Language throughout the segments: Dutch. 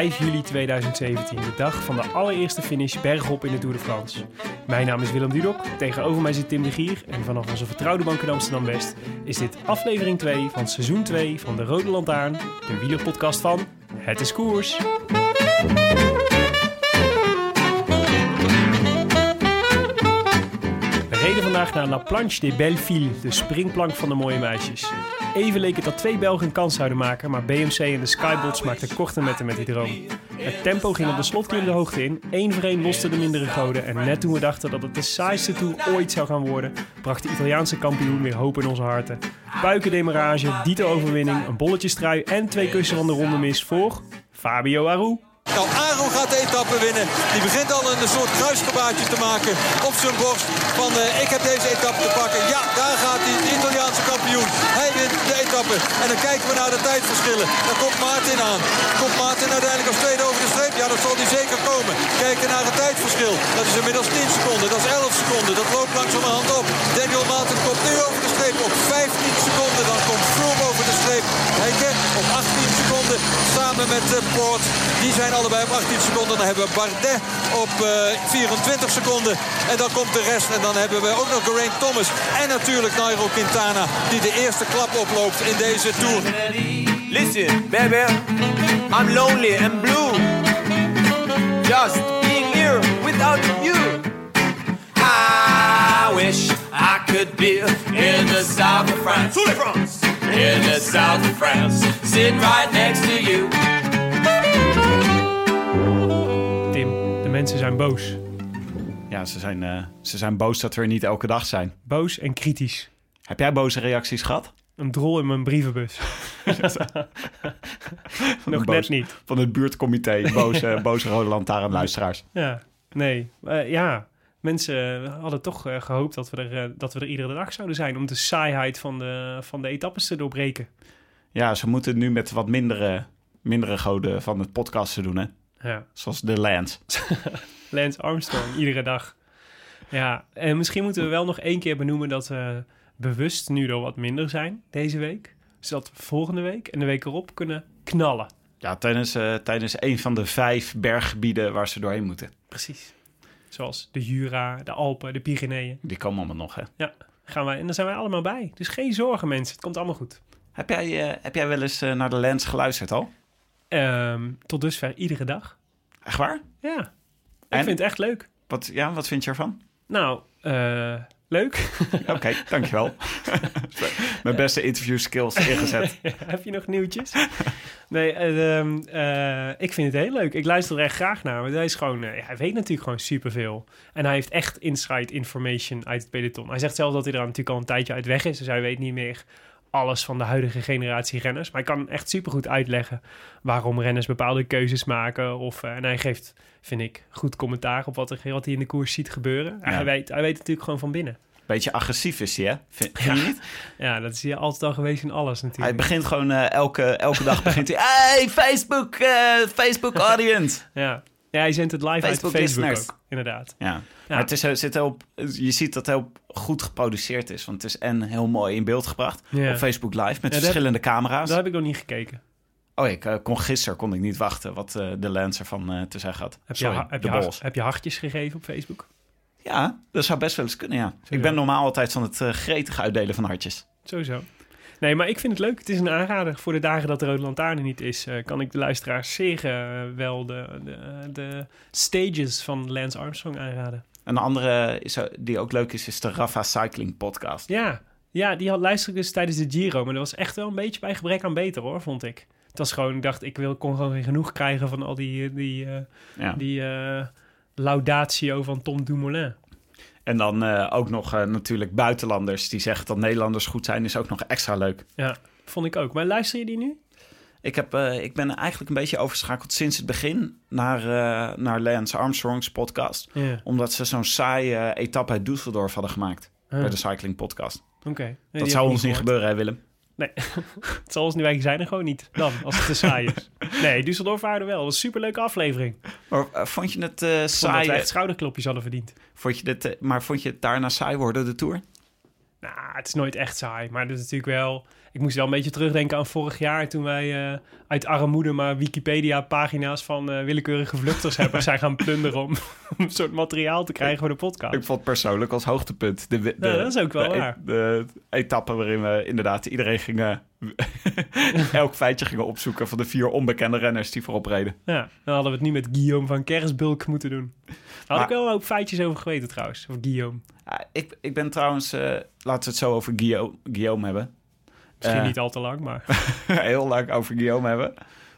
5 juli 2017, de dag van de allereerste finish bergop in de Tour de France. Mijn naam is Willem Dudok, tegenover mij zit Tim de Gier en vanaf onze vertrouwde bank in Amsterdam-West is dit aflevering 2 van seizoen 2 van de Rode Lantaarn, de wielerpodcast van Het is Koers. Naar La Planche des Belles Filles, de springplank van de mooie meisjes. Even leek het dat twee Belgen een kans zouden maken, maar BMC en de Skybots maakten korte metten met die droom. Het tempo ging op de slotklim de hoogte in, één voor één losten de mindere goden en net toen we dachten dat het de saaiste tour ooit zou gaan worden, bracht de Italiaanse kampioen weer hoop in onze harten. Buikendemarage, dito overwinning, een bolletjestrui en twee kussen van de ronde mis voor Fabio Aru. Aro gaat de etappe winnen. Die begint al een soort kruisgebaartje te maken op zijn borst. Van eh, ik heb deze etappe te pakken. Ja, daar gaat hij, de Italiaanse kampioen. Hij wint de etappe. En dan kijken we naar de tijdverschillen. Daar komt Maarten aan. Komt Maarten uiteindelijk als tweede over de streep? Ja, dat zal hij zeker komen. Kijken naar het tijdverschil. Dat is inmiddels 10 seconden. Dat is 11 seconden. Dat loopt langzamerhand op. Daniel Maarten komt nu over de streep op 15 seconden. Dan komt Froome over op 18 seconden. Samen met uh, Poort. Die zijn allebei op 18 seconden. Dan hebben we Bardet op uh, 24 seconden. En dan komt de rest. En dan hebben we ook nog Geraint Thomas. En natuurlijk Nairo Quintana. Die de eerste klap oploopt in deze Tour. Listen, baby, I'm lonely and blue. Just being here without you. I wish I could be in the south of France. France. In the south of France, sitting right next to you. Tim, de mensen zijn boos. Ja, ze zijn, eh, ze zijn boos dat we er niet elke dag zijn. Boos en kritisch. Heb jij boze reacties gehad? Een drol in mijn brievenbus. Nog boos- net niet. Van het buurtcomité, boze, boze Rode Lantaarnluisteraars. Ja, nee. Eh, ja, mensen hadden toch eh, gehoopt dat we, er, eh, dat we er iedere dag zouden zijn... om de saaiheid van de, van de etappes te doorbreken. Ja, ze moeten nu met wat mindere, mindere goden van het podcasten doen, hè? Ja, Zoals de Lance. Lance Armstrong, iedere dag. Ja, en misschien moeten we wel nog één keer benoemen... dat we bewust nu er wat minder zijn deze week. Zodat we volgende week en de week erop kunnen knallen. Ja, tijdens, eh, tijdens een van de vijf berggebieden waar ze doorheen moeten. Precies. Zoals de Jura, de Alpen, de Pyreneeën. Die komen allemaal nog, hè? Ja, gaan wij, en daar zijn wij allemaal bij. Dus geen zorgen mensen, het komt allemaal goed. Heb jij, eh, heb jij wel eens eh, naar de Lance geluisterd al? Ehm, tot dusver iedere dag. Echt waar? Ja, ik vind het echt leuk. Wat, ja, wat vind je ervan? Nou, eh, leuk. Oké, dankjewel. Mijn beste interview skills ingezet. Heb je nog nieuwtjes? nee, eh, ehm, eh, ik vind het heel leuk. Ik luister er echt graag naar. Want hij is gewoon, eh, hij weet natuurlijk gewoon superveel. En hij heeft echt inside information uit het peloton. Hij zegt zelf dat hij er natuurlijk al een tijdje uit weg is. Dus hij weet niet meer alles van de huidige generatie renners. Maar hij kan echt supergoed uitleggen waarom renners bepaalde keuzes maken. Of, eh, en hij geeft, vind ik, goed commentaar op wat, er, wat hij in de koers ziet gebeuren. Ja. Hij, weet, hij weet natuurlijk gewoon van binnen. Beetje agressief is hij, hè? Vind, vind je niet? Ja, dat is hij altijd al geweest in alles Hij natuurlijk. begint gewoon eh, elke, elke dag begint hij... Hey, Facebook, eh, Facebook audience. Ja. ja, hij zendt het live Facebook uit Facebook ook, inderdaad. Ja, maar het is, zit heel, je ziet dat het heel goed geproduceerd is. Want het is en heel mooi in beeld gebracht Ja. op Facebook Live met verschillende camera's. Dat heb ik nog niet gekeken. Oh, ik eh, kon gisteren kon ik niet wachten wat eh, de Lancer van eh, te zeggen had. Heb, Sorry, je, heb, je, hart- Bols. heb je hartjes gegeven op Facebook? Ja, dat zou best wel eens kunnen, ja. Ik ben normaal altijd van het eh, gretig uitdelen van hartjes. Sowieso. Nee, maar ik vind het leuk. Het is een aanrader. Voor de dagen dat de Rode Lantaarn er niet is... kan ik de luisteraars zeer wel de, de, de stages van Lance Armstrong aanraden. Een andere is, die ook leuk is, is de Rafa Cycling podcast. Ja, ja die had, luister ik dus tijdens de Giro. Maar dat was echt wel een beetje bij gebrek aan beter, hoor, vond ik. Het was gewoon, ik dacht, ik wil, kon gewoon geen genoeg krijgen van al die, die, eh, Ja. die eh, laudatio van Tom Dumoulin. En dan eh, ook nog natuurlijk buitenlanders die zeggen dat Nederlanders goed zijn, is ook nog extra leuk. Ja, vond ik ook. Maar luister je die nu? Ik, heb, eh, ik ben eigenlijk een beetje overschakeld sinds het begin naar, eh, naar Lance Armstrong's podcast. Omdat ze zo'n saaie etappe uit Düsseldorf hadden gemaakt bij de Cycling Podcast. Oké. Nee, dat zou ons niet gebeuren, hè Willem? Het zal ons nu eigenlijk zijn er gewoon niet. Dan, als het te saai is. Nee, Düsseldorf waren er wel. Dat was een superleuke aflevering. Maar eh, vond je het Ik vond dat saai? we echt schouderklopjes hadden verdiend. Vond je dit, maar vond je het daarna saai worden, de Tour? Nou, het is nooit echt saai. Maar het is natuurlijk wel... Ik moest wel een beetje terugdenken aan vorig jaar... toen wij eh, uit armoede maar Wikipedia-pagina's van eh, willekeurige vluchters hebben zijn gaan plunderen... om een soort materiaal te krijgen voor de podcast. Ik vond het persoonlijk als hoogtepunt. De, de, Ja, dat is ook wel de, waar. De, etappe waarin we inderdaad iedereen gingen... elk feitje gingen opzoeken van de vier onbekende renners die voorop reden. Ja, dan hadden we het niet met Guillaume van Kersbulk moeten doen. Daar had Maar- ik wel hoop feitjes over geweten trouwens, over Guillaume. Ja, ik, ik ben trouwens... eh, laten we het zo over Guillaume, Guillaume hebben. Misschien Eh. niet al te lang, maar... heel lang over Guillaume hebben.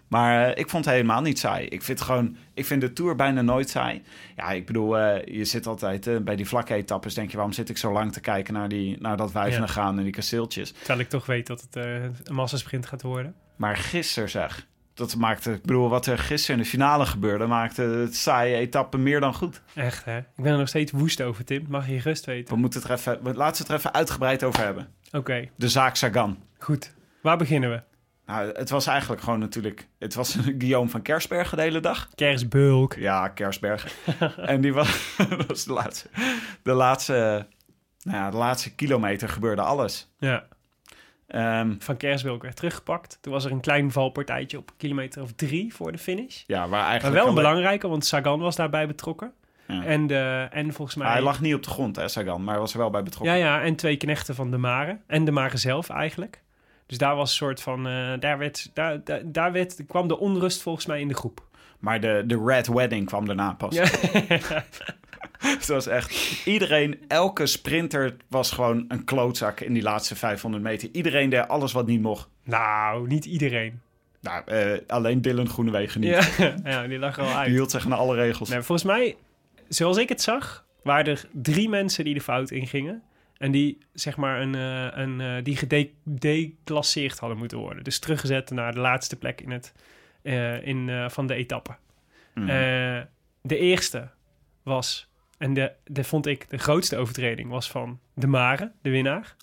Maar eh, ik vond het helemaal niet saai. Ik vind, gewoon, ik vind de Tour bijna nooit saai. Ja, ik bedoel, je zit altijd bij die vlakke etappes. Denk je, waarom zit ik zo lang te kijken naar, die, naar dat wijvende Ja. gaan en die kasteeltjes? Terwijl ik toch weet dat het een massasprint gaat worden. Maar gisteren zeg, dat maakte, ik bedoel, wat er gisteren in de finale gebeurde, maakte het saaie etappe meer dan goed. Echt, hè? Ik ben er nog steeds woest over, Tim. Mag je gerust weten. We moeten het er even, laten we het er even uitgebreid over hebben. Oké, De zaak Sagan. goed. Waar beginnen we? Nou, het was eigenlijk gewoon natuurlijk, het was Guillaume van Kersbergen de hele dag. Kersbulk. Ja, Kersberg. en die was, dat was de laatste. De laatste, nou ja, de laatste kilometer gebeurde alles. Ja, Ehm, van Kersbulk werd teruggepakt. Toen was er een klein valpartijtje op kilometer of drie voor de finish. ja, waar Maar eigenlijk... wel een belangrijke, want Sagan was daarbij betrokken. Ja. En, de, en volgens mij... Hij lag niet op de grond, hè, Sagan, maar hij was er wel bij betrokken. Ja, ja, en twee knechten van de Mare. En de Mare zelf eigenlijk. Dus daar was een soort van... eh, daar, werd, daar, daar, daar werd, kwam de onrust volgens mij in de groep. Maar de, de Red Wedding kwam daarna pas. Ja. Het was echt... Iedereen, elke sprinter was gewoon een klootzak in die laatste 500 meter. Iedereen deed alles wat niet mocht. nou, niet iedereen. Nou, eh, alleen Dylan Groenewegen niet. Ja, ja, die lag er al Die uit. hield zich aan alle regels. Nee, volgens mij, zoals ik het zag, waren er drie mensen die de fout ingingen. En die, zeg maar, een, eh, een, eh, die gedeclasseerd hadden moeten worden. Dus teruggezet naar de laatste plek in het, in, van de etappe. Mhm. De eerste was, en de, de vond ik de grootste overtreding, was van de Mare, de winnaar.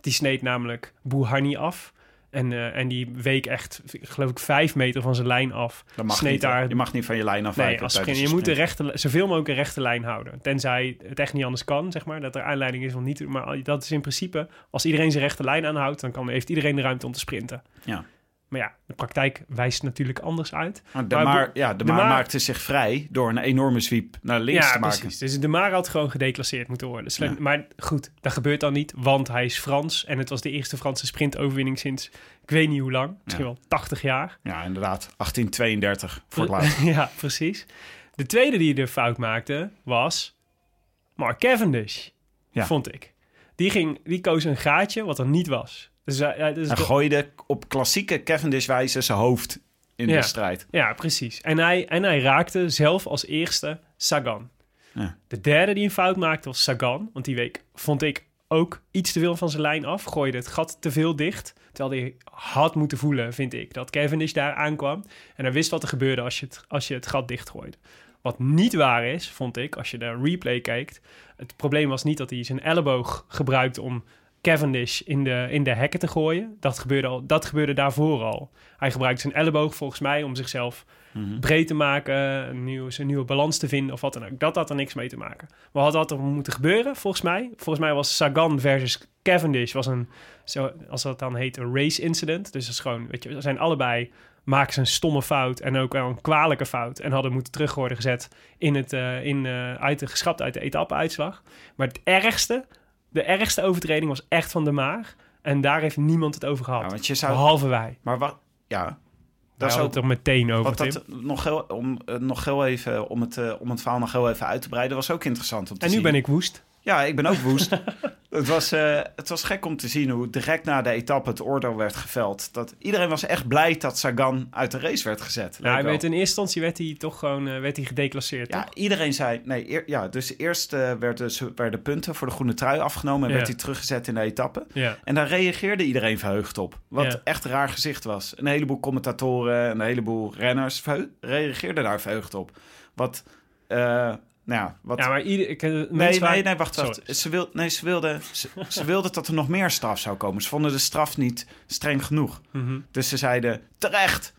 Die sneed namelijk Bouhanni af. En, eh, en die week echt, geloof ik, vijf meter van zijn lijn af. Dat mag sneed niet, daar- Je mag niet van je lijn afwijken. Nee, als. Je moet de rechte, zoveel mogelijk een rechte lijn houden. Tenzij het echt niet anders kan, zeg maar. Dat er aanleiding is om niet te... Maar dat is in principe... Als iedereen zijn rechte lijn aanhoudt... dan kan, heeft iedereen de ruimte om te sprinten. Ja. Maar ja, de praktijk wijst natuurlijk anders uit. Maar de Maar Maar, ja, de de maar Maar- maakte zich vrij door een enorme sweep naar links ja, te maken. precies. Dus de Mara had gewoon gedeclasseerd moeten worden. Ja. Maar goed, dat gebeurt dan niet, want hij is Frans. En het was de eerste Franse sprintoverwinning sinds... Ik weet niet hoe lang. Misschien Ja. wel 80 jaar. Ja, inderdaad. 1832 voor het laatst. ja, precies. De tweede die de fout maakte was Mark Cavendish, vond ik. Die, ging, die koos een gaatje wat er niet was. Dus, hij- hij- dus Hij de- gooide op klassieke Cavendish-wijze zijn hoofd in Ja. de strijd. ja, precies. En hij, en hij raakte zelf als eerste Sagan. Ja. De derde die een fout maakte was Sagan. Want die week vond ik ook iets te veel van zijn lijn af. Gooide het gat te veel dicht. Terwijl hij had moeten voelen, vind ik, dat Cavendish daar aankwam. En hij wist wat er gebeurde als je het, als je het gat dichtgooide. Wat niet waar is, vond ik, als je de replay kijkt. Het probleem was niet dat hij zijn elleboog gebruikte om Cavendish in de, in de hekken te gooien. Dat gebeurde, al, dat gebeurde daarvoor al. Hij gebruikte zijn elleboog volgens mij om zichzelf Mhm. breed te maken, een nieuwe, een nieuwe balans te vinden of wat dan ook. Dat had er niks mee te maken. Maar wat had er moeten gebeuren, volgens mij? Volgens mij was Sagan versus Cavendish, was een, zo, als dat dan heet, een race incident. Dus dat is gewoon, weet je, ze zijn allebei, maken ze een stomme fout en ook wel een kwalijke fout. En hadden moeten terug worden gezet in het, eh, in, eh, uit de, geschrapt uit de etappe-uitslag. Maar het ergste, de ergste overtreding was echt van de Maar. En daar heeft niemand het over gehad. Ja, want je zou... Behalve wij. Maar wat... Ja, Daar ook... het er meteen over, Wat dat nog heel, om, eh, nog heel even, om het, eh, om het verhaal nog heel even uit te breiden, was ook interessant om te En nu zien. ben ik woest. Ja, ik ben ook woest. het, was, eh, het was gek om te zien hoe direct na de etappe het oordeel werd geveld. Dat iedereen was echt blij dat Sagan uit de race werd gezet. Leek hij werd in eerste instantie werd hij toch gewoon eh, werd hij gedeclasseerd. Ja, toch? iedereen zei... Nee, eer- ja, dus eerst eh, werden, werden punten voor de groene trui afgenomen... en Ja. werd hij teruggezet in de etappe. Ja. En daar reageerde iedereen verheugd op. Wat Ja. echt een raar gezicht was. Een heleboel commentatoren en een heleboel renners reageerden daar verheugd op. Wat... nou ja, wat... ja, maar ieder, ik, Nee, nee, nee, wacht. Ze, wil, nee, ze, wilde, ze, ze wilde dat er nog meer straf zou komen. Ze vonden de straf niet streng genoeg. Mhm. Dus ze zeiden, terecht.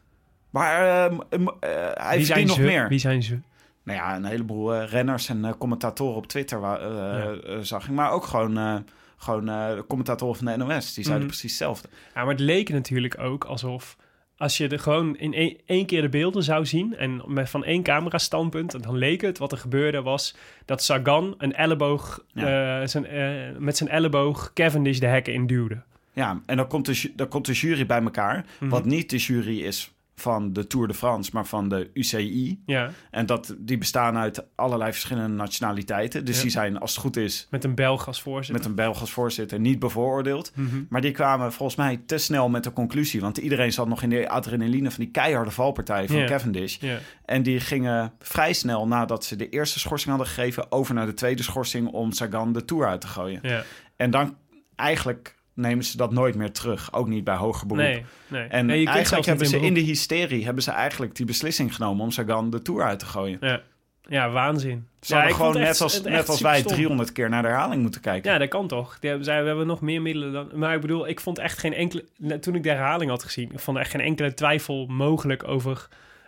Maar ehm, ehm, eh, hij Wie zijn verdient nog ze? meer. Wie zijn ze? Nou ja, een heleboel eh, renners en eh, commentatoren op Twitter eh, Ja. zag ik. Maar ook gewoon, eh, gewoon eh, de commentatoren van de NOS. Die zeiden Mhm. precies hetzelfde. Ja, maar het leek natuurlijk ook alsof als je er gewoon in één, keer de beelden zou zien en met van één camera standpunt, dan leek het wat er gebeurde was dat Sagan een elleboog eh, zijn, eh, met zijn elleboog Cavendish de hekken induwde. Ja, en dan komt de, dan komt de jury bij elkaar. Mhm. Wat niet de jury is van de Tour de France, maar van de UCI. Ja, En dat, die bestaan uit allerlei verschillende nationaliteiten. Dus Ja. die zijn, als het goed is, met een Belg als voorzitter. met een Belg als voorzitter niet bevooroordeeld. Mhm. Maar die kwamen volgens mij te snel met de conclusie. Want iedereen zat nog in de adrenaline van die keiharde valpartij van Ja. Cavendish. Ja. En die gingen vrij snel nadat ze de eerste schorsing hadden gegeven... over naar de tweede schorsing om Sagan de Tour uit te gooien. Ja. En dan eigenlijk nemen ze dat nooit meer terug. Ook niet bij hoger beroep. Nee, nee. En nee, eigenlijk hebben ze in de hysterie... hebben ze eigenlijk die beslissing genomen om Sagan de Tour uit te gooien. Ja. ja, waanzin. Ze ja, gewoon net echt- als, net als wij superstom. 300 keer naar de herhaling moeten kijken. Ja, dat kan toch. Die hebben, zij, we hebben nog meer middelen dan... Maar ik bedoel, ik vond echt geen enkele... Toen ik de herhaling had gezien... Ik vond echt geen enkele twijfel mogelijk over...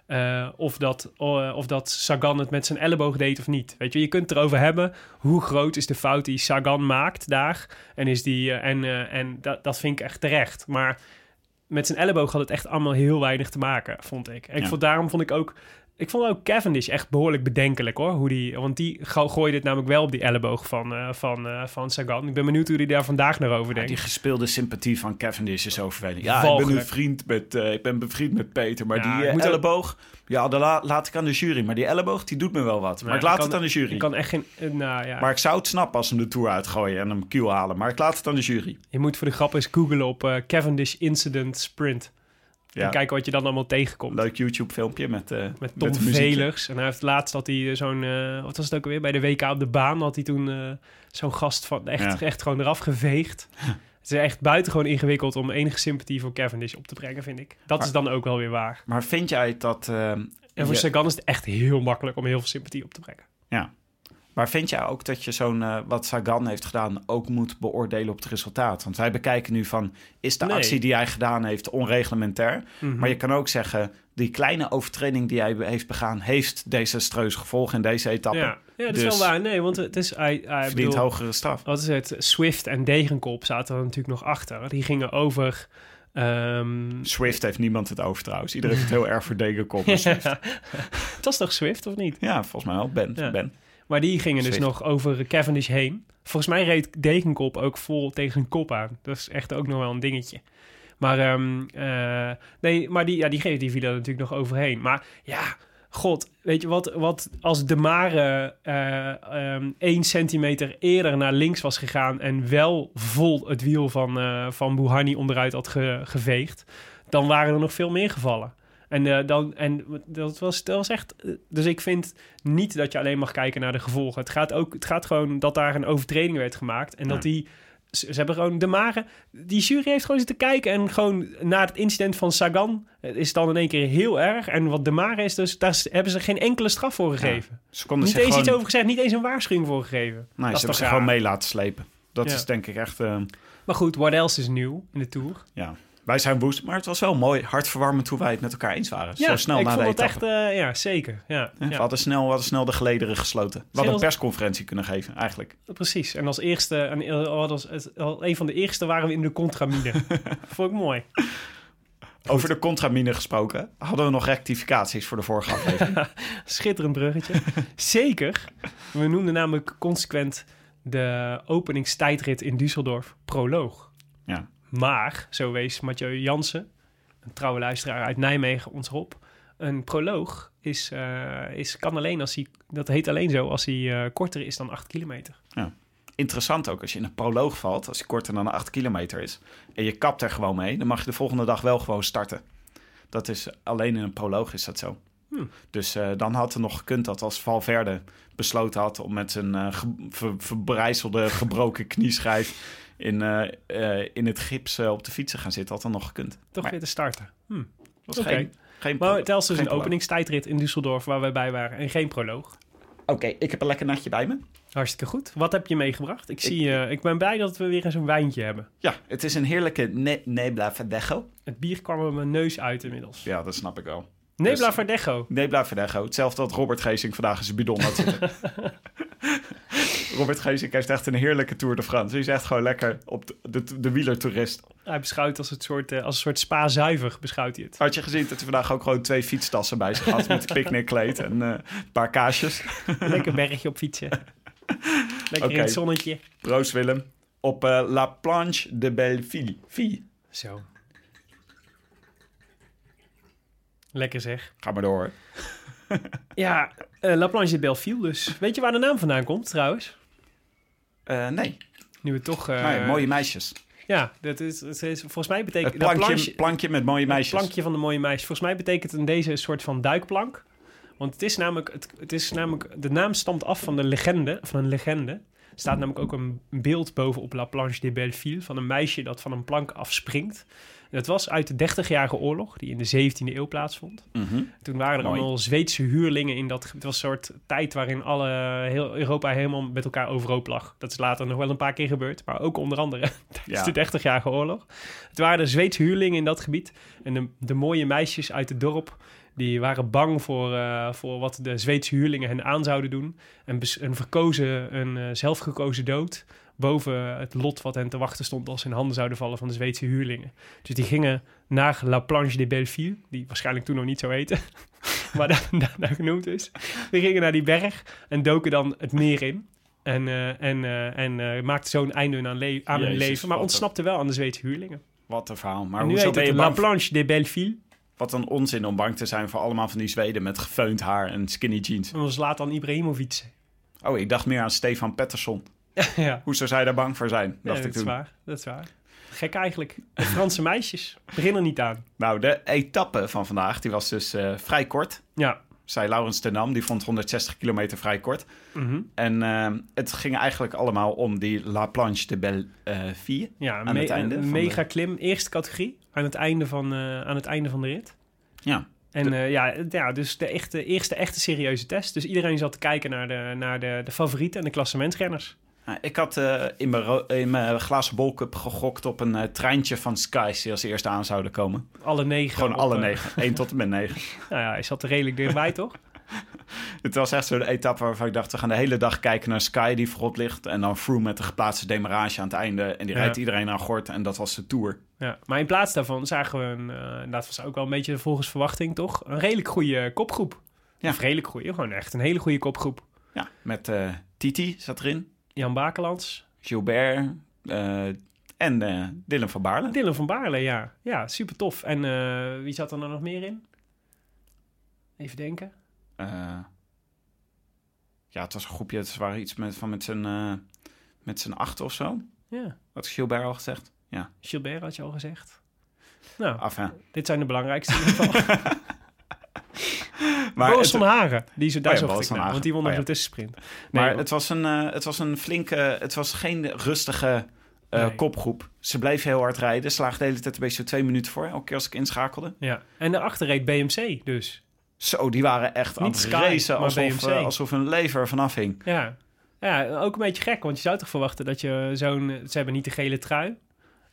eh, of, dat, eh, of dat Sagan het met zijn elleboog deed of niet. Weet je, je kunt het erover hebben... hoe groot is de fout die Sagan maakt daar. En, is die, eh, en, en dat, dat vind ik echt terecht. Maar met zijn elleboog had het echt allemaal heel weinig te maken, vond ik. En ik vond, daarom vond ik ook... Ik vond ook Cavendish echt behoorlijk bedenkelijk hoor. Hoe die, want die go- gooide het namelijk wel op die elleboog van, eh, van, eh, van Sagan. Ik ben benieuwd hoe hij daar vandaag naar over Ja, denkt. die gespeelde sympathie van Cavendish is zo vervelend. Ja, ik ben, een vriend met, eh, ik ben bevriend met Peter. Maar Ja, die elleboog, ja, dat la- laat ik aan de jury. Maar die elleboog, die doet me wel wat. Maar ik laat kan- het aan de jury. Ik kan echt geen... nou ja, Maar ik zou het snappen als ze hem de Tour uitgooien en hem kiel halen. Maar ik laat het aan de jury. je moet voor de grap eens googlen op Cavendish Incident Sprint. Ja. En kijken wat je dan allemaal tegenkomt. Leuk YouTube filmpje met, eh Met Tom. Velers. En hij heeft laatst had hij eh, zo'n... eh, wat was het ook alweer? Bij de WK op de baan had hij toen zo'n gast van... Echt, Ja. echt gewoon eraf geveegd. Het is echt buitengewoon ingewikkeld om enige sympathie voor Cavendish op te brengen, vind ik. Dat Maar- is dan ook wel weer waar. Maar vind jij dat... En voor je- Sagan is het echt heel makkelijk om heel veel sympathie op te brengen. Ja. Maar vind jij ook dat je zo'n, eh, wat Sagan heeft gedaan, ook moet beoordelen op het resultaat? Want wij bekijken nu van, is de Nee. actie die hij gedaan heeft onreglementair? Mhm. Maar je kan ook zeggen, die kleine overtreding die hij heeft begaan, heeft desastreuze gevolgen in deze etappe. Ja, ja dat is Dus- wel waar. Nee, want het is... Hij, hij Verdient bedoel, hogere straf. Wat is het? Swift en Degenkop zaten er natuurlijk nog achter. Die gingen over... ehm, Swift heeft niemand het over trouwens. Iedereen heeft het heel erg voor Degenkop. het was toch Swift, of niet? Ja, volgens mij wel. Ben. Ja. ben. Maar die gingen dus nog over Cavendish heen. Volgens mij reed Degenkop ook vol tegen zijn kop aan. Dat is echt ook nog wel een dingetje. Maar, ehm, eh, nee, maar die, ja, die, die viel er natuurlijk nog overheen. Maar ja, god, weet je wat, wat als de Mare eh ehm, één centimeter eerder naar links was gegaan... en wel vol het wiel van, eh van Bouhanni onderuit had ge- geveegd... dan waren er nog veel meer gevallen. En, eh, dan, en dat, was, dat was echt... eh, Dus ik vind niet dat je alleen mag kijken naar de gevolgen. Het gaat, ook, het gaat gewoon dat daar een overtreding werd gemaakt. En dat die... Ze ze hebben gewoon de Mare... Die jury heeft gewoon zitten kijken. En gewoon na het incident van Sagan... eh, is het dan in één keer heel erg. En wat de Mare is dus... Daar hebben ze geen enkele straf voor gegeven. Ze konden niet eens gewoon, iets over gezegd. Niet eens een waarschuwing voor gegeven. Nee, dat ze hebben zich gewoon mee laten slepen. Dat Ja. is denk ik echt... Maar goed, what else is nieuw in de Tour? ja. Wij zijn woest, maar het was wel mooi. Hartverwarmend hoe wij het met elkaar eens waren. Zo snel ik na vond de het echt... eh, ja, zeker. Ja? We, hadden snel, we hadden snel de gelederen gesloten. We hadden een persconferentie kunnen geven, eigenlijk. Precies. En als eerste, en, eh, een van de eerste waren we in de contramine. Vond ik mooi. Over de contramine gesproken, hadden we nog rectificaties voor de vorige aflevering. Schitterend bruggetje. Zeker. We noemden namelijk consequent de openingstijdrit in Düsseldorf proloog. ja. Maar, zo wees Mathieu Jansen, een trouwe luisteraar uit Nijmegen, ons op. Een proloog is, eh, is, kan alleen als hij, dat heet alleen zo als hij eh, korter is dan 8 kilometer. Interessant ook, als je in een proloog valt, als die korter dan 8 kilometer is, en je kapt er gewoon mee, dan mag je de volgende dag wel gewoon starten. Dat is alleen in een proloog is dat zo. Hmm. Dus eh, dan had het nog gekund dat als Valverde besloten had om met zijn ge- ver- verbrijzelde, gebroken knieschijf in, eh, eh, in het gips eh, op de fiets te gaan zitten, had dan nog gekund. Toch Maar weer te starten. Hm. was geen, geen Maar is geen een proloog. openingstijdrit in Düsseldorf waar wij bij waren en geen proloog. Oké, ik heb een lekker natje bij me. Hartstikke goed. Wat heb je meegebracht? Ik, zie, eh, ik ben blij dat we weer eens een wijntje hebben. Ja, het is een heerlijke ne Nebla Verdejo. Het bier kwam er mijn neus uit inmiddels. Ja, dat snap ik wel. Nebla dus- Verdejo. Nebla Verdejo. Hetzelfde dat Robert Geesink vandaag in zijn bidon had zitten. Robert Geesink heeft echt een heerlijke Tour de France. Hij is echt gewoon lekker op de, de, de wielertoerist. Hij beschouwt als, het soort, eh, als een soort spa-zuiver, beschouwt hij het. Had je gezien dat hij vandaag ook gewoon twee fietstassen bij zich had... met een picknickkleed en eh, een paar kaasjes. Lekker bergje op fietsen. Lekker in het zonnetje. Proost Willem. Op eh, La Planche de Belleville. Vie. Zo. Lekker zeg. Ga maar door. Ja, La Planche de Belleville dus. Weet je waar de naam vandaan komt trouwens? Eh, nee, Nu we toch... eh, nee, mooie meisjes. Ja, dat is, is, volgens mij betekent... Het La plankje, plankje met mooie Het meisjes. plankje van de mooie meisjes. Volgens mij betekent het in deze een soort van duikplank. Want het is namelijk, het, het is namelijk, de naam stamt af van de legende, van een legende. Er staat namelijk ook een beeld boven op La Planche de Belleville van een meisje dat van een plank afspringt. En dat was uit de 30-jarige oorlog, die in de 17e eeuw plaatsvond. Mhm. Toen waren er Mooi. allemaal Zweedse huurlingen in dat. Het was een soort tijd waarin alle, heel Europa helemaal met elkaar overhoop lag. Dat is later nog wel een paar keer gebeurd, maar ook onder andere tijdens Ja. de 30-jarige oorlog. Het waren de Zweedse huurlingen in dat gebied. En de, de mooie meisjes uit het dorp, die waren bang voor, eh, voor wat de Zweedse huurlingen hen aan zouden doen. En, en verkozen een eh, zelfgekozen dood boven het lot wat hen te wachten stond als ze in handen zouden vallen van de Zweedse huurlingen. Dus die gingen naar La Planche de Belleville, die waarschijnlijk toen nog niet zo heette, maar daar, genoemd is. Die gingen naar die berg en doken dan het meer in. En, eh, en, en eh, maakten zo een einde aan, le- aan hun leven, maar ontsnapte wel aan de Zweedse huurlingen. Wat een verhaal. Maar heet ben het je La Planche de Belleville. Wat een onzin om bang te zijn voor allemaal van die Zweden met gefeund haar en skinny jeans. En later aan Ibrahimovic. Oh, ik dacht meer aan Stefan Pettersson. ja, Hoe zou zij daar bang voor zijn? ja Dacht dat ik is toen. waar. Dat is waar. Gek eigenlijk. De Franse meisjes. Begin er niet aan. Nou, de etappe van vandaag, die was dus eh, vrij kort. Ja. Zei Laurens ten Dam, die vond 160 kilometer vrij kort. Mhm. En eh, het ging eigenlijk allemaal om die La Planche de Belleville. Ja, Aan me- het einde een mega de- klim. Eerste categorie. Aan het einde van, eh, aan het einde van de rit. Ja, En eh, ja, ja, dus de echte, eerste echte serieuze test. Dus iedereen zat te kijken naar de, naar de, de favorieten en de klassementrenners. Nou, ik had eh, in, mijn in mijn glazen bolcup gegokt op een treintje van Skies die als eerste aan zouden komen. Alle negen. Gewoon op, alle negen. Eén tot en met negen. Nou ja, hij zat er redelijk dichtbij, toch? Het was echt zo'n etappe waarvan ik dacht... we gaan de hele dag kijken naar Sky die voorop ligt... en dan Froome met de geplaatste demarage aan het einde... en die Ja. rijdt iedereen aan gort en dat was de Tour. Ja, maar in plaats daarvan zagen we een, eh, dat was ook wel een beetje volgens verwachting, toch? Een redelijk goede kopgroep. Ja. Of redelijk goede, gewoon echt een hele goede kopgroep. Ja, met eh, Titi zat erin, Jan Bakelands, Gilbert eh, en eh Dylan van Baarle. Dylan van Baarle, ja. Ja, super tof. En wie zat er nog meer in? Even denken. Eh, ja, het was een groepje, het waren iets met, van met z'n eh, met z'n acht of zo. Ja, Wat is Gilbert al gezegd? Ja, Gilbert had je al gezegd. Nou, af dit zijn de belangrijkste in ieder geval. Maar van Hagen, die, zo- daar Oh ja, zocht ik naar, want die won Oh ja. de tussensprint. Nee, maar want- het, was een, eh, het was een flinke, het was geen rustige Nee. kopgroep. Ze bleven heel hard rijden, slaagde de hele tijd een beetje zo twee minuten voor, elke keer als ik inschakelde. ja. En daarachter reed BMC dus. Zo, die waren echt aan het racen alsof, eh, alsof hun lever vanaf hing. Ja. ja, ook een beetje gek, want je zou toch verwachten dat je zo'n... Ze hebben niet de gele trui.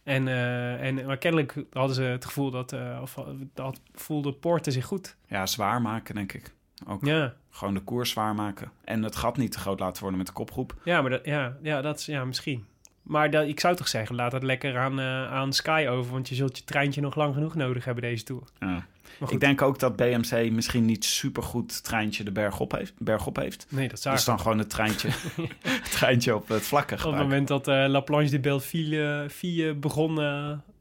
En, eh, en, maar kennelijk hadden ze het gevoel dat... eh, of dat voelde Poorten zich goed. Ja, zwaar maken, denk ik. Ook Ja, gewoon de koers zwaar maken. En het gat niet te groot laten worden met de kopgroep. ja maar dat, ja, ja, dat is... Ja, misschien. Maar dat, ik zou toch zeggen, laat het lekker aan, eh, aan Sky over. Want je zult je treintje nog lang genoeg nodig hebben deze Tour. Ja. Ik denk ook dat BMC misschien niet supergoed treintje de berg op heeft. Berg op heeft. nee, dat zou Dus dan gewoon het treintje, het treintje op het vlakke Op het moment dat eh, La Planche de Belleville Ville begon,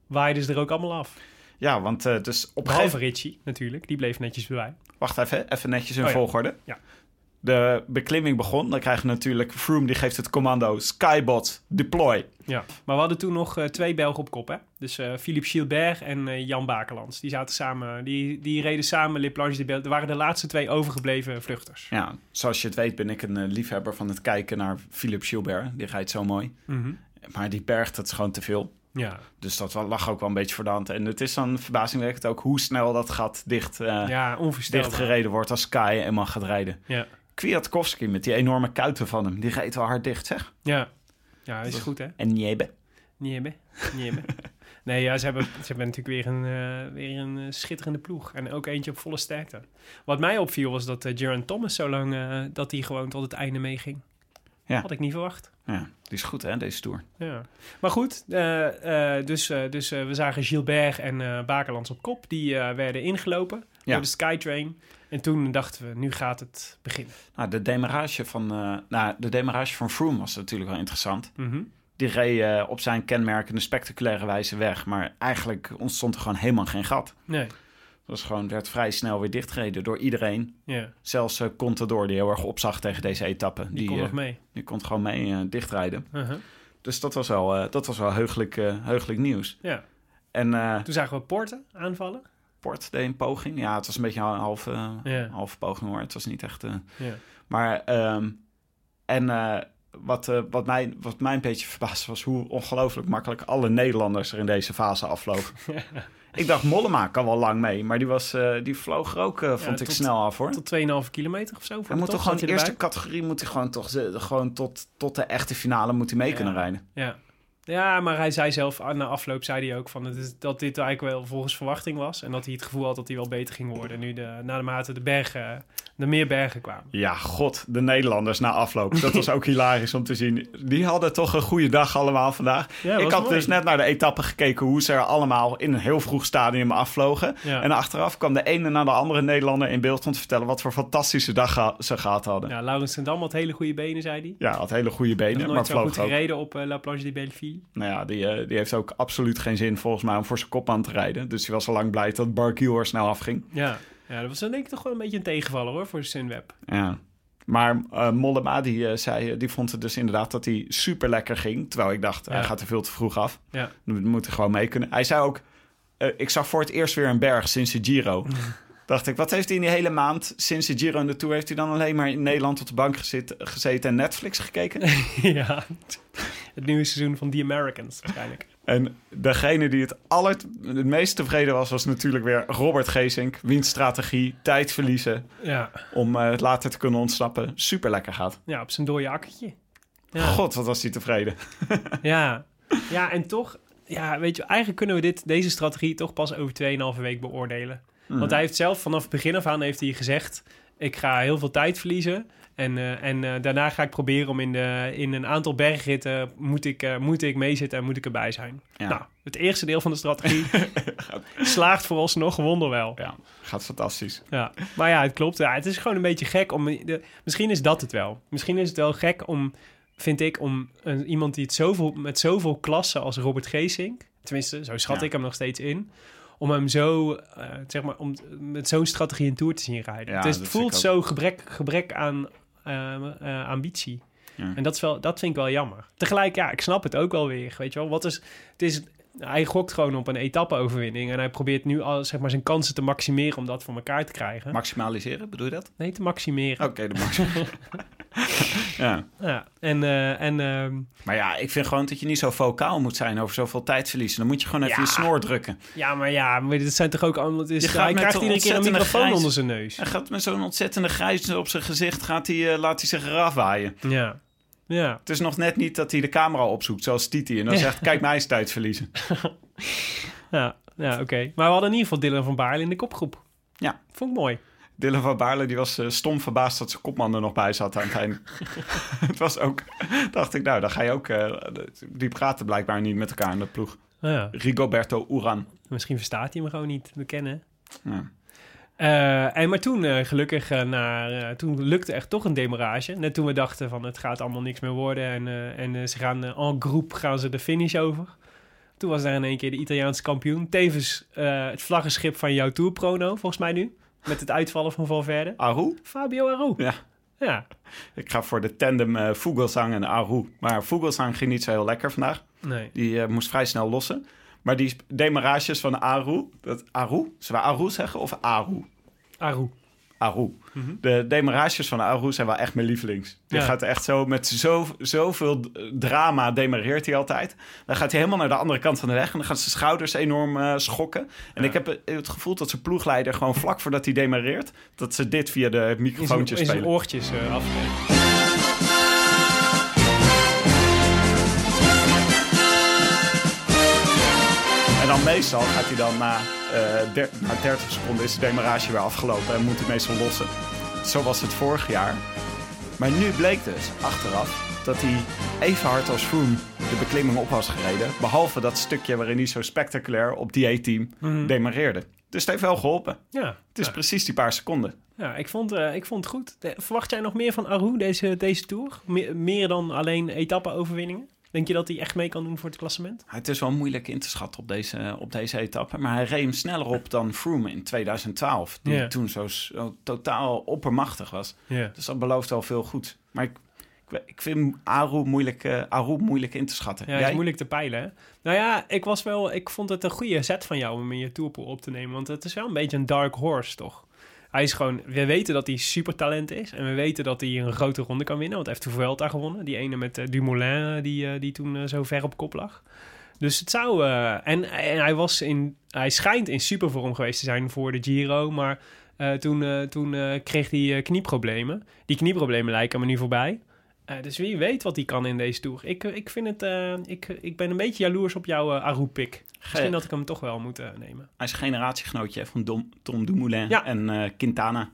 waaiden ze er ook allemaal af. Ja, want dus op Behalve gegeven Richie natuurlijk, die bleef netjes bij. Wacht even, even netjes in Oh ja. volgorde. Ja. De beklimming begon. Dan krijg je natuurlijk Froome, die geeft het commando Skybot deploy. Ja, maar we hadden toen nog eh, twee Belgen op kop, hè? Dus eh, Philippe Gilbert en eh, Jan Bakelands. Die zaten samen, die, die reden samen Le Planche de Bel. Dat waren de laatste twee overgebleven vluchters. Ja, zoals je het weet ben ik een liefhebber van het kijken naar Philippe Gilbert. Die rijdt zo mooi. Mhm. Maar die bergt, dat is gewoon te veel. Ja, Dus dat lag ook wel een beetje voor de hand. En het is dan verbazingwekkend ook hoe snel dat gat dicht, ja dicht gereden wordt als Sky eenmaal gaat rijden. Ja, Kwiatkowski met die enorme kuiten van hem, die reed wel hard dicht, zeg. ja. ja is goed, hè? En Niebe. Niet hebben. Nee, ja, ze hebben, ze hebben natuurlijk weer een, eh, weer een eh, schitterende ploeg. En ook eentje op volle sterkte. Wat mij opviel was dat uh, Thomas zo lang... dat hij gewoon tot het einde meeging. Ja. Had ik niet verwacht. Ja, die is goed hè, deze Tour. Ja. Maar goed, dus, dus we zagen Gilbert en Bakerlands op kop. Die werden ingelopen Ja. door de Skytrain. En toen dachten we, nu gaat het beginnen. Nou, de demarage van, eh, nou, de demarage van Froome was natuurlijk wel interessant. Mhm. Die reed eh, op zijn kenmerkende spectaculaire wijze weg. Maar eigenlijk ontstond er gewoon helemaal geen gat. Nee, Het was gewoon, werd vrij snel weer dichtgereden door iedereen. ja, Zelfs eh Contador, die heel erg opzag tegen deze etappe. die, kon nog mee. die kon gewoon mee dichtrijden. Uh-huh. Dus dat was wel, dat was wel heugelijk, heugelijk nieuws. Ja. En Toen zagen we Porte aanvallen. Port deed een poging. Ja, het was een beetje een halve, eh, halve poging hoor. Het was niet echt... eh. Maar, ehm, en eh, wat, wat, mij, wat mij een beetje verbaasde was hoe ongelooflijk makkelijk alle Nederlanders er in deze fase afvlogen. ik dacht, Mollema kan wel lang mee, maar die, was, die vloog er ook, vond ik snel af hoor. Tot 2,5 kilometer of zo. voor Hij moet toch gewoon de eerste erbij. categorie moet hij gewoon toch gewoon tot, tot de echte finale moet hij mee Ja. kunnen rijden. Ja. Ja, maar hij zei zelf, ah, na afloop zei hij ook van het dat dit eigenlijk wel volgens verwachting was. En dat hij het gevoel had dat hij wel beter ging worden. Nu de, na de mate de bergen, de meer bergen kwamen. Ja, god, de Nederlanders na afloop. Dat was ook hilarisch om te zien. Die hadden toch een goede dag allemaal vandaag. Ja, ik had mooi. dus net naar de etappe gekeken hoe ze er allemaal in een heel vroeg stadium afvlogen. Ja. En achteraf kwam de ene na de andere Nederlander in beeld om te vertellen wat voor fantastische dag ze gehad hadden. Ja, Ja, Laurens ten Dam had hele goede benen, zei hij. had hele goede benen, nooit maar zo goed vloog ook. gereden op eh, La Planche de Belleville. Nou ja, die, eh, die heeft ook absoluut geen zin volgens mij om voor zijn kopman te rijden. Dus die was al lang blij dat Barguil er snel afging. Ja. Ja, dat was dan denk ik toch wel een beetje een tegenvaller hoor voor Sunweb. Ja. Maar eh Mollema die, eh, zei, die vond het dus inderdaad dat hij super lekker ging. Terwijl ik dacht, hij gaat er veel te vroeg af. Ja. We moeten gewoon mee kunnen. Hij zei ook, eh, ik zag voor het eerst weer een berg sinds de Giro. Dacht ik, wat heeft hij in die hele maand sinds de Giro en de Tour... heeft hij dan alleen maar in Nederland op de bank gezeten en Netflix gekeken? ja, het nieuwe seizoen van The Americans waarschijnlijk. En degene die het, aller, het meest tevreden was, was natuurlijk weer Robert Geesink. Wiens strategie, tijd verliezen Ja, om eh, later te kunnen ontsnappen. Super lekker gaat. ja op zijn dode akkertje. Ja. God, wat was hij tevreden. Ja. ja, en toch, ja, weet je, eigenlijk kunnen we dit, deze strategie toch pas over 2,5 week beoordelen. Want hij heeft zelf vanaf het begin af aan heeft hij gezegd: ik ga heel veel tijd verliezen. En, eh, en eh, daarna ga ik proberen om in, de, in een aantal bergritten moet ik, eh, moet ik meezitten en moet ik erbij zijn. Ja. Nou, het eerste deel van de strategie slaagt vooralsnog wonderwel. Ja, gaat fantastisch. Ja, maar ja, het klopt. Ja, het is gewoon een beetje gek om. De, misschien is dat het wel. Misschien is het wel gek om, vind ik, om een, iemand die het zoveel, met zoveel klassen als Robert Geesink, tenminste, zo schat Ja. ik hem nog steeds in, om hem zo, zeg maar, om met zo'n strategie een tour te zien rijden. Ja, het, voelt zo gebrek, gebrek aan ambitie. Ja. En dat, is wel, dat vind ik wel jammer. Tegelijk, ja, ik snap het ook wel weer. Weet je wel, wat is. Het is hij gokt gewoon op een etappe-overwinning. En hij probeert nu al, zeg maar, zijn kansen te maximeren om dat voor elkaar te krijgen. Maximaliseren, bedoel je dat? nee, te maximeren. Oké, de max. ja. Ja, en, eh, en ehm, Maar ja, ik vind gewoon dat je niet zo vocaal moet zijn over zoveel tijd verliezen. Dan moet je gewoon even Ja. je snor drukken. ja, maar ja, maar dit zijn toch ook allemaal... Is, Je gaat hij met krijgt iedere keer een microfoon grijs- onder zijn neus. Hij gaat met zo'n ontzettende grijs op zijn gezicht, gaat hij, eh, laat hij zich eraf waaien. Ja, ja, Het is nog net niet dat hij de camera opzoekt, zoals Titi. En dan Ja. zegt, kijk mij eens tijd verliezen. ja, ja oké. Maar we hadden in ieder geval Dylan van Baarle in de kopgroep. Ja. Vond ik mooi. Dylan van Baarle die was eh, stom verbaasd dat zijn kopman er nog bij zat aan het einde. het was ook, dacht ik, nou, dan ga je ook... eh, die praten blijkbaar niet met elkaar in de ploeg. Ja, Rigoberto Uran. misschien verstaat hij hem gewoon niet. We kennen. Ja. Eh, en maar toen, eh, gelukkig, eh, naar, eh, toen lukte echt toch een demarrage. Net toen we dachten van het gaat allemaal niks meer worden. En, eh, en eh, ze gaan eh, en groep gaan ze de finish over. Toen was daar in één keer de Italiaanse kampioen. Tevens eh, het vlaggenschip van jouw Tour Prono, volgens mij nu. Met het uitvallen van Valverde. Aru? Fabio Aru. Ja. Ja, Ik ga voor de tandem eh Vogelsang en Aru. Maar Vogelsang ging niet zo heel lekker vandaag. nee. Die eh, moest vrij snel lossen. Maar die demarages van Aru... Dat, Aru? Zullen we Aru zeggen of Aru? Aru. Aru. De demarages van Aru zijn wel echt mijn lievelings. Die Ja. gaat echt zo met zo, zoveel drama demareert hij altijd. Dan gaat hij helemaal naar de andere kant van de weg en dan gaan zijn schouders enorm eh, schokken. En ik heb eh, het gevoel dat zijn ploegleider gewoon vlak voordat hij demareert, dat ze dit via de microfoontjes in zijn spelen. oortjes eh af. Dan meestal gaat hij dan na, der- na 30 seconden is de demarage weer afgelopen en moet hij meestal lossen. Zo was het vorig jaar. Maar nu bleek dus achteraf dat hij even hard als Froome de beklimming op was gereden. Behalve dat stukje waarin hij zo spectaculair op die A-team demareerde. Dus het heeft wel geholpen. Ja, Het is ja. precies die paar seconden. ja ik, vond, eh, ik vond het goed. Verwacht jij nog meer van Aru deze, deze Tour? Me- meer dan alleen etappe-overwinningen? Denk je dat hij echt mee kan doen voor het klassement? Het is wel moeilijk in te schatten op deze, op deze etappe. Maar hij reed hem sneller op dan Froome in 2012. Die toen zo, zo totaal oppermachtig was. Dus dat belooft wel veel goed. Maar ik, ik, ik vind Aru moeilijk, eh, Aru moeilijk in te schatten. Ja, het is moeilijk te peilen. Hè? Nou ja, ik, was wel, ik vond het een goede zet van jou om in je tourpool op te nemen. Want het is wel een beetje een dark horse, toch? Hij is gewoon... We weten dat hij super talent is. En we weten dat hij een grote ronde kan winnen. Want hij heeft de gewonnen. Die ene met eh, Dumoulin, eh, die, eh, die toen zo ver op kop lag. Dus het zou... en, en hij was in... Hij schijnt in supervorm geweest te zijn voor de Giro. Maar toen, toen kreeg hij knieproblemen. Die knieproblemen lijken me nu voorbij. Eh, dus wie weet wat hij kan in deze tour. Ik, eh, ik vind het... eh, ik, ik ben een beetje jaloers op jouw uh, Aru-pick. Misschien dat ik hem toch wel moet nemen. Hij is een generatiegenootje hè, van Dom, Tom Dumoulin Ja. en Quintana.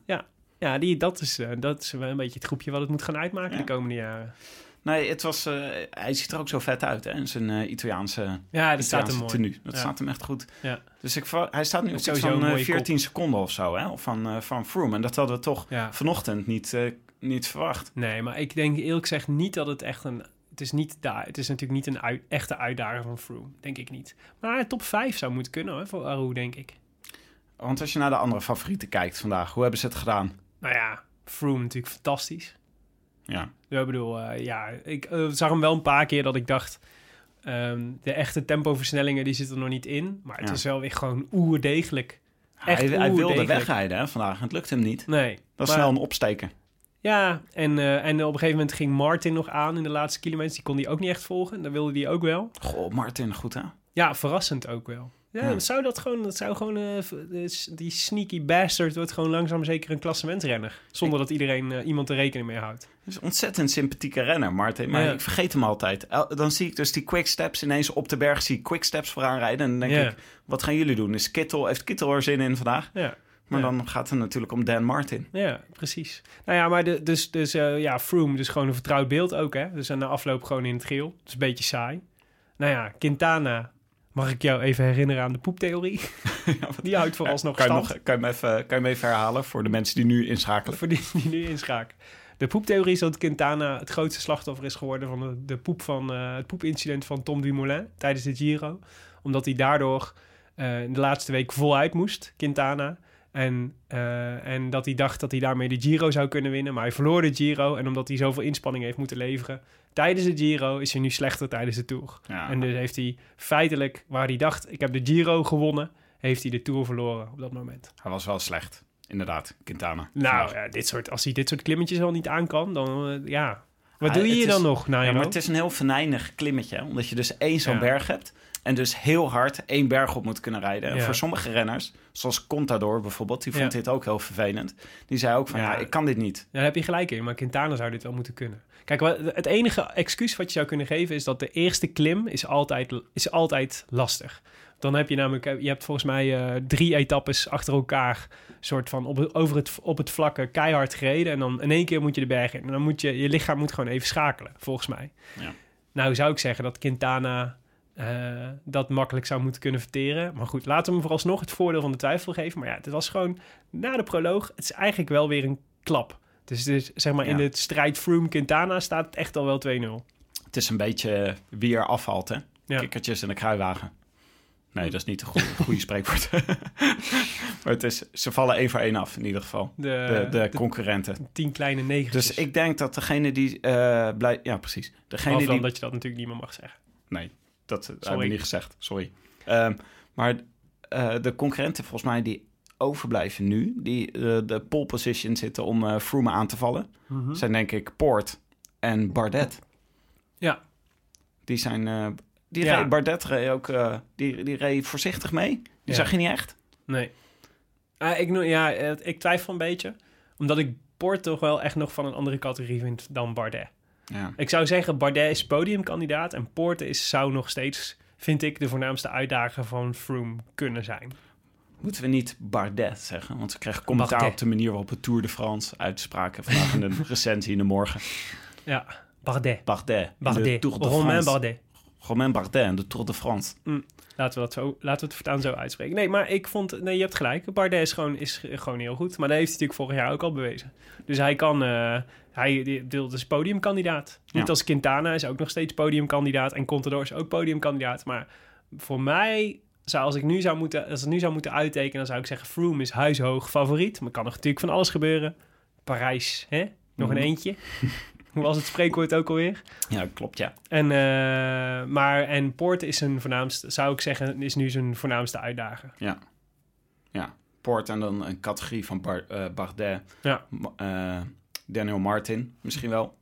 Ja, die, dat, is, dat is wel een beetje het groepje wat het moet gaan uitmaken Ja. de komende jaren. Nee, het was, hij ziet er ook zo vet uit hè, in zijn Italiaanse, Ja, dat staat Italiaanse hem mooi. tenue. Dat Ja. staat hem echt goed. Ja. Dus ik, hij staat nu op mooie 14 seconden of zo hè, of van, van Froome. En dat hadden we toch Ja. vanochtend niet, niet verwacht. Nee, maar ik denk eerlijk gezegd niet dat het echt een... Het is, niet daar. het is natuurlijk niet een uit- echte uitdager van Froome. Denk ik niet. Maar top 5 zou moeten kunnen hoor, voor Aru, denk ik. Want als je naar de andere favorieten kijkt vandaag, hoe hebben ze het gedaan? Nou ja, Froome natuurlijk fantastisch. Ja, ik bedoel, eh, ja, ik eh, zag hem wel een paar keer dat ik dacht... ehm, de echte tempoversnellingen die zitten er nog niet in. Maar het Ja. is wel weer gewoon oerdegelijk. Echt hij, hij wilde wegrijden hè, vandaag. Het lukt hem niet. Nee. Dat is maar- snel een opsteken. Ja, en, eh, en op een gegeven moment ging Martin nog aan in de laatste kilometers. Die kon hij ook niet echt volgen. Dat wilde hij ook wel. Goh, Martin, goed hè? Ja, verrassend ook wel. Ja, Ja. Zou dat gewoon, dat zou gewoon, eh, dus die sneaky bastard wordt gewoon langzaam zeker een klassementrenner. Zonder dat iedereen, eh, iemand er rekening mee houdt. Het is een ontzettend sympathieke renner, Martin. Maar Ja. ik vergeet hem altijd. El- Dan zie ik dus die quicksteps ineens op de berg. Zie ik quicksteps vooraan rijden. En dan denk Ja. ik, wat gaan jullie doen? Is Kittel, heeft Kittel er zin in vandaag? Ja, Maar Ja. dan gaat het natuurlijk om Dan Martin. ja precies. Nou ja, maar de, dus, dus eh, ja, Froome, dus gewoon een vertrouwd beeld ook, hè. Dus na afloop gewoon in het geel. Dus een beetje saai. Nou ja, Quintana, mag ik jou even herinneren aan de poeptheorie? die houdt vooralsnog kan je, stand. nog, kan, je hem even, kan je hem even herhalen voor de mensen die nu inschakelen? Voor die die nu inschaken. De poeptheorie is dat Quintana het grootste slachtoffer is geworden van de, de poep van, eh, het poepincident van Tom Dumoulin tijdens de Giro. Omdat hij daardoor in de laatste week voluit moest, Quintana. En, eh, en dat hij dacht dat hij daarmee de Giro zou kunnen winnen. Maar hij verloor de Giro. En omdat hij zoveel inspanning heeft moeten leveren tijdens de Giro, is hij nu slechter tijdens de Tour. Ja. En dus heeft hij feitelijk, waar hij dacht, ik heb de Giro gewonnen, heeft hij de Tour verloren op dat moment. Hij was wel slecht, inderdaad, Quintana. Nou, ja, dit soort, als hij dit soort klimmetjes al niet aan kan, dan eh, ja. Wat Ah, doe je hier is- dan nog, Nairo? Ja, maar het is een heel venijnig klimmetje. hè, Omdat je dus één zo'n Ja. berg hebt. En dus heel hard één berg op moet kunnen rijden. En Ja. voor sommige renners, zoals Contador bijvoorbeeld... die vond Ja. dit ook heel vervelend. Die zei ook van, ja, Ja. ik kan dit niet. Daar heb je gelijk in, maar Quintana zou dit wel moeten kunnen. Kijk, wat, het enige excuus wat je zou kunnen geven is dat de eerste klim is altijd, is altijd lastig. Dan heb je namelijk, je hebt volgens mij eh, drie etappes achter elkaar, soort van op, over het, op het vlakke keihard gereden. En dan in één keer moet je de berg in. En dan moet je, je lichaam moet gewoon even schakelen, volgens mij. Ja. Nou zou ik zeggen dat Quintana eh, dat makkelijk zou moeten kunnen verteren. Maar goed, laten we hem vooralsnog het voordeel van de twijfel geven. Maar ja, het was gewoon na de proloog, het is eigenlijk wel weer een klap. Dus, het is, zeg maar, in de strijd Froome-Quintana staat het echt al wel 2-0. Het is een beetje wie er afvalt, hè? Ja. Kikkertjes in de kruiwagen. Nee, dat is niet een goede, goede spreekwoord. maar het is, ze vallen één voor één af, in ieder geval. De, De, de, de concurrenten. tien kleine negers. Dus ik denk dat degene die uh, blij... Ja, precies. Degene dan die... dat je dat natuurlijk niet meer mag zeggen. Nee, dat hebben Sorry. we niet gezegd. Sorry. Um, maar uh, de concurrenten volgens mij die overblijven nu... die uh, de pole position zitten om uh, Froome aan te vallen... Mhm. zijn denk ik Poort en Bardet. Ja. Die zijn... die Ja. reed, Bardet reed ook... die, die reed voorzichtig mee. Die Ja. zag je niet echt. Nee. Ah, ik, ja, eh, ik twijfel een beetje. Omdat ik Port toch wel echt nog van een andere categorie vind dan Bardet. Ja. Ik zou zeggen, Bardet is podiumkandidaat. En Poort is, zou nog steeds, vind ik, de voornaamste uitdager van Froome kunnen zijn. Moeten we niet Bardet zeggen? Want ze kregen commentaar Bardet. op de manier waarop het Tour de France uitspraken vandaag in de recensie in de morgen. Ja, Bardet. Bardet. Bardet. Tour de Romain France. Bardet. Romain Bardet de Tour de France. Laten we, dat zo, laten we het voortaan zo uitspreken. Nee, maar ik vond... Nee, je hebt gelijk. Bardet is gewoon, is gewoon heel goed. Maar dat heeft hij natuurlijk vorig jaar ook al bewezen. Dus hij kan... eh, hij deelt dus podiumkandidaat. Niet Ja. als Quintana is ook nog steeds podiumkandidaat. En Contador is ook podiumkandidaat. Maar voor mij... Zou, als ik nu zou moeten, als ik nu zou moeten uittekenen, dan zou ik zeggen: Froome is huishoog favoriet. Maar kan nog natuurlijk van alles gebeuren. Parijs, hè? Nog een Mhm. eentje. Hoe was het spreekwoord ook alweer? Ja, klopt, ja. En, eh, maar, en Poort is zijn voornaamste, zou ik zeggen, is nu zijn voornaamste uitdager. Ja. Ja. Poort en dan een categorie van Bar- eh, Bardet. Ja. Eh, Daniel Martin, misschien wel.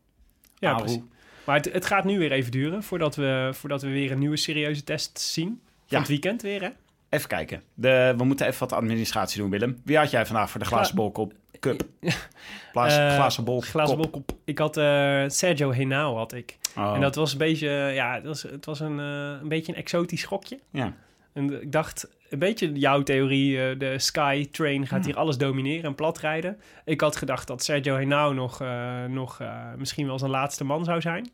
Ja, Aru. precies. Maar het, het gaat nu weer even duren voordat we, voordat we weer een nieuwe serieuze test zien. Van Ja. het weekend weer, hè? Even kijken. De, we moeten even wat administratie doen, Willem. Wie had jij vandaag voor de glazen bolkop cup? Plaats, Eh, glazen bol Glazen kop. bolkop. Ik had eh, Sergio Henao, had ik. Oh, En dat was een beetje, ja, het was, het was een, eh, een beetje een exotisch schokje. Ja. En ik dacht, een beetje jouw theorie, eh, de Sky Train gaat hier alles domineren en platrijden. Ik had gedacht dat Sergio Henao nog, eh, nog eh, misschien wel zijn laatste man zou zijn.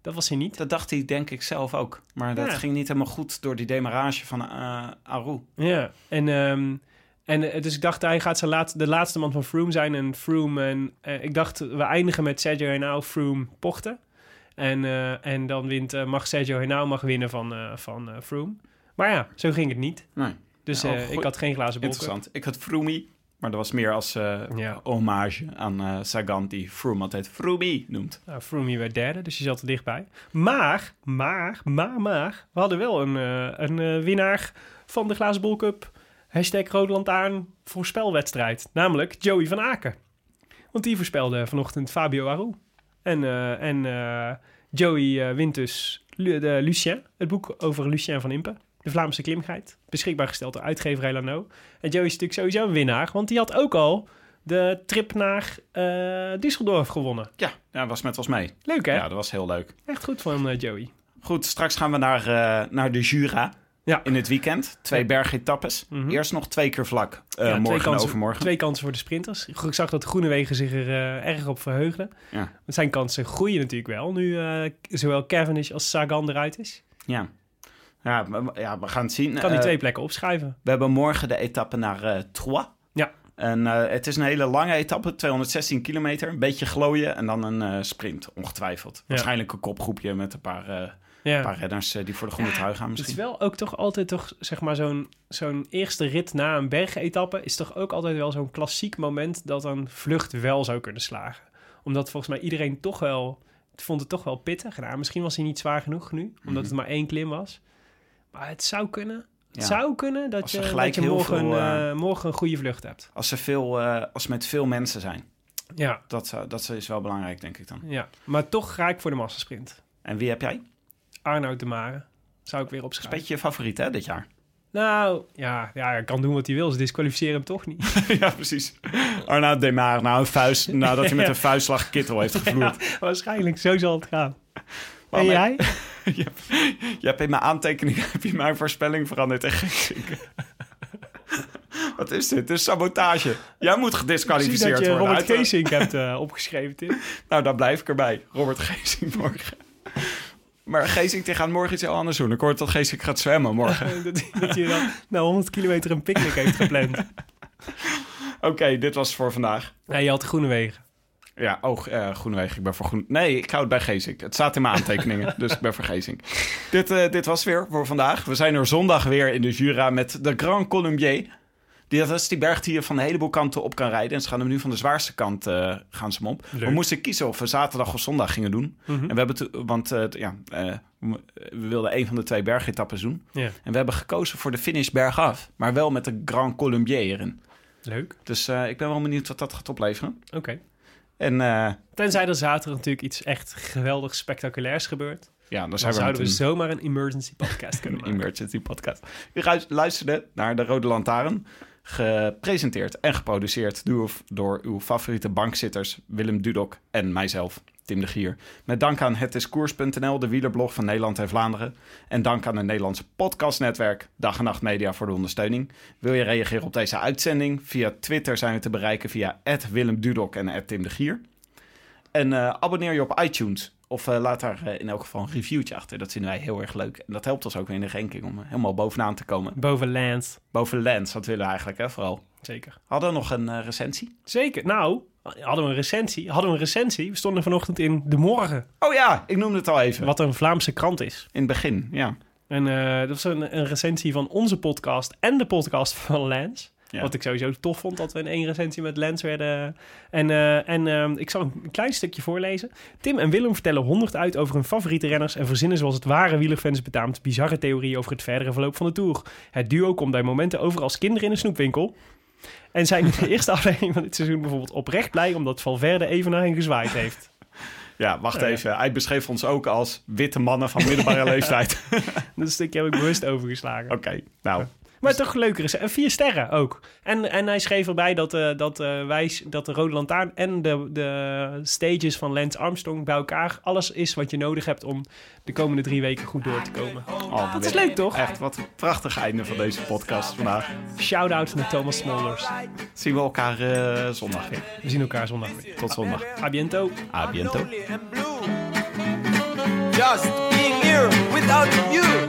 Dat was hij niet. Dat dacht hij denk ik zelf ook. Maar dat Ja. ging niet helemaal goed door die demarrage van eh Aru. Ja, en, ehm, en eh, dus ik dacht, hij gaat zijn laat, de laatste man van Froome zijn. En Froome, en eh, ik dacht, we eindigen met Sergio Henao, Froome, Pochten. En, eh, en dan wint, mag Sergio Henao mag winnen van, van Froome. Maar ja, zo ging het niet. Nee, Dus Ja, oh, ik had geen glazen bol. interessant. Ik had Froome, maar dat was meer als eh, Ja. hommage aan eh, Sagan, die Froome altijd Froome noemt. Nou, Froome werd derde, dus je zat er dichtbij. Maar, maar, maar, maar, we hadden wel een, eh, een eh, winnaar van de Glazen Bol Cup. Hashtag Lantaarn voorspelwedstrijd. Namelijk Joey van Aken. Want die voorspelde vanochtend Fabio Aru. En, eh, en eh, Joey eh, wint dus Lu- de Lucien, het boek over Lucien van Impe. De Vlaamse klimgeit. Beschikbaar gesteld door uitgeverij Lano. En Joey is natuurlijk sowieso een winnaar, want die had ook al de trip naar eh Düsseldorf gewonnen. Ja, ja, was met ons mee. Leuk hè? Ja, dat was heel leuk. Echt goed van eh, Joey. Goed, straks gaan we naar, eh, naar de Jura. Ja. In het weekend. Twee bergetappes. Mhm. Eerst nog twee keer vlak. Ja, morgen en overmorgen. Twee kansen voor de sprinters. Ik zag dat Groenewegen zich er erg op verheugde. Ja. Zijn kansen groeien natuurlijk wel, nu eh, zowel Cavendish als Sagan eruit is. Ja. Ja, we, ja, we gaan het zien. Kan die Eh, twee plekken opschuiven. We hebben morgen de etappe naar eh Troyes. Ja. En eh, het is een hele lange etappe, 216 kilometer. Een beetje glooien en dan een eh, sprint, ongetwijfeld. Waarschijnlijk een kopgroepje met een paar, eh, Ja. paar redders die voor de groene trui gaan Het is misschien. wel ook toch altijd toch, zeg maar, zo'n zo'n eerste rit na een bergetappe... is toch ook altijd wel zo'n klassiek moment dat een vlucht wel zou kunnen slagen. Omdat volgens mij iedereen toch wel... vond het toch wel pittig. Nou, misschien was hij niet zwaar genoeg nu, omdat het maar één klim was. Maar het zou kunnen. Het. Ja. zou kunnen dat je, dat je morgen, veel, eh, eh, morgen een goede vlucht hebt. Als ze, veel, eh, als ze met veel mensen zijn. Ja, Dat, dat is wel belangrijk, denk ik dan. ja, maar toch ga ik voor de massasprint. En wie heb jij? Arnoud de Mare zou ik weer Dat is een opschrijven. beetje je favoriet, hè, dit jaar? Nou, ja, ja, hij kan doen wat hij wil. Ze disqualificeren hem toch niet. ja, precies. Arnaud Demar, nou een vuist, nadat hij met een vuistslag Kittel heeft gevloerd. Ja, waarschijnlijk, zo zal het gaan. En jij? je, hebt, je hebt in mijn aantekeningen heb je mijn voorspelling veranderd en Geesink. Wat is dit? Dit is sabotage. Jij moet Ik zie gedisqualificeerd dat je worden. Robert Uit- Geesink hebt eh, opgeschreven, Tim. Nou, dan blijf ik erbij. Robert Geesink morgen. Maar Geesink die gaat morgen iets heel anders doen. Ik hoor dat Geesink gaat zwemmen morgen. dat, dat je dan na 100 kilometer een picknick heeft gepland. Oké, dit was het voor vandaag. Nee, je had Groenewegen. Ja, oh, eh Groenewegen. Ik ben voor Groen... Nee, ik hou het bij Geesink. Het staat in mijn aantekeningen, dus ik ben voor Geesink. Dit, eh, dit was het weer voor vandaag. We zijn er zondag weer in de Jura met de Grand Colombier. Die, dat is die berg die je van een heleboel kanten op kan rijden. En ze gaan hem nu van de zwaarste kant eh, gaan ze hem op. Leuk. We moesten kiezen of we zaterdag of zondag gingen doen. Mhm. En we hebben to- want ja, we wilden een van de twee bergetappes doen. En we hebben gekozen voor de finish bergaf. Maar wel met de Grand Colombier erin. leuk. Dus ik ben wel benieuwd wat dat gaat opleveren. Oké. En eh, Tenzij er zaterdag natuurlijk iets echt geweldig spectaculairs gebeurt. ja, dan Dan zijn we zouden we een- zomaar een emergency podcast kunnen maken. emergency podcast. U luisterde naar De Rode Lantaarn. Gepresenteerd en geproduceerd door, door uw favoriete bankzitters Willem Dudok en mijzelf, Tim de Gier. Met dank aan hetiskoers.nl, de wielerblog van Nederland en Vlaanderen. En dank aan het Nederlandse podcastnetwerk Dag en Nacht Media voor de ondersteuning. Wil je reageren op deze uitzending? Via Twitter zijn we te bereiken via Willem Dudok en Tim de Gier. En eh, abonneer je op iTunes. Of eh, laat daar eh, in elk geval een reviewtje achter. Dat vinden wij heel erg leuk. En dat helpt ons ook weer in de ranking om helemaal bovenaan te komen. Boven Lance. Boven Lens, dat willen we eigenlijk, hè, vooral. Zeker. Hadden we nog een eh, recensie? Zeker. Nou, hadden we een recensie. Hadden we een recensie. We stonden vanochtend in De Morgen. Oh ja, ik noemde het al even. Wat een Vlaamse krant is. In het begin, ja. En eh, dat was een, een recensie van onze podcast en de podcast van. Ja. Wat ik sowieso tof vond dat we in één recensie met Lens werden. En, eh, en eh, ik zal een klein stukje voorlezen. Tim en Willem vertellen 100 uit over hun favoriete renners en verzinnen zoals het ware wielerfans betaamt bizarre theorieën over het verdere verloop van de Tour. Het duo komt bij momenten over als kinderen in een snoepwinkel. En zijn in de eerste aflevering van dit seizoen bijvoorbeeld oprecht blij omdat Valverde even naar hen gezwaaid heeft. Ja, wacht Oh, ja. even. Hij beschreef ons ook als witte mannen van middelbare leeftijd. Dat stukje heb ik bewust overgeslagen. Oké, nou. Maar toch leuker is. En vier sterren ook. En, en hij schreef erbij dat, eh, dat, eh, wij, dat de Rode Lantaarn en de, de stages van Lance Armstrong bij elkaar alles is wat je nodig hebt om de komende drie weken goed door te komen. Oh, Dat is leuk, toch? Echt, wat een prachtig einde van deze podcast vandaag. Shout-out naar Thomas Smolders. Zien we elkaar eh, zondag weer. We zien elkaar zondag weer. Tot zondag. A biento. A biento. Just being here without you.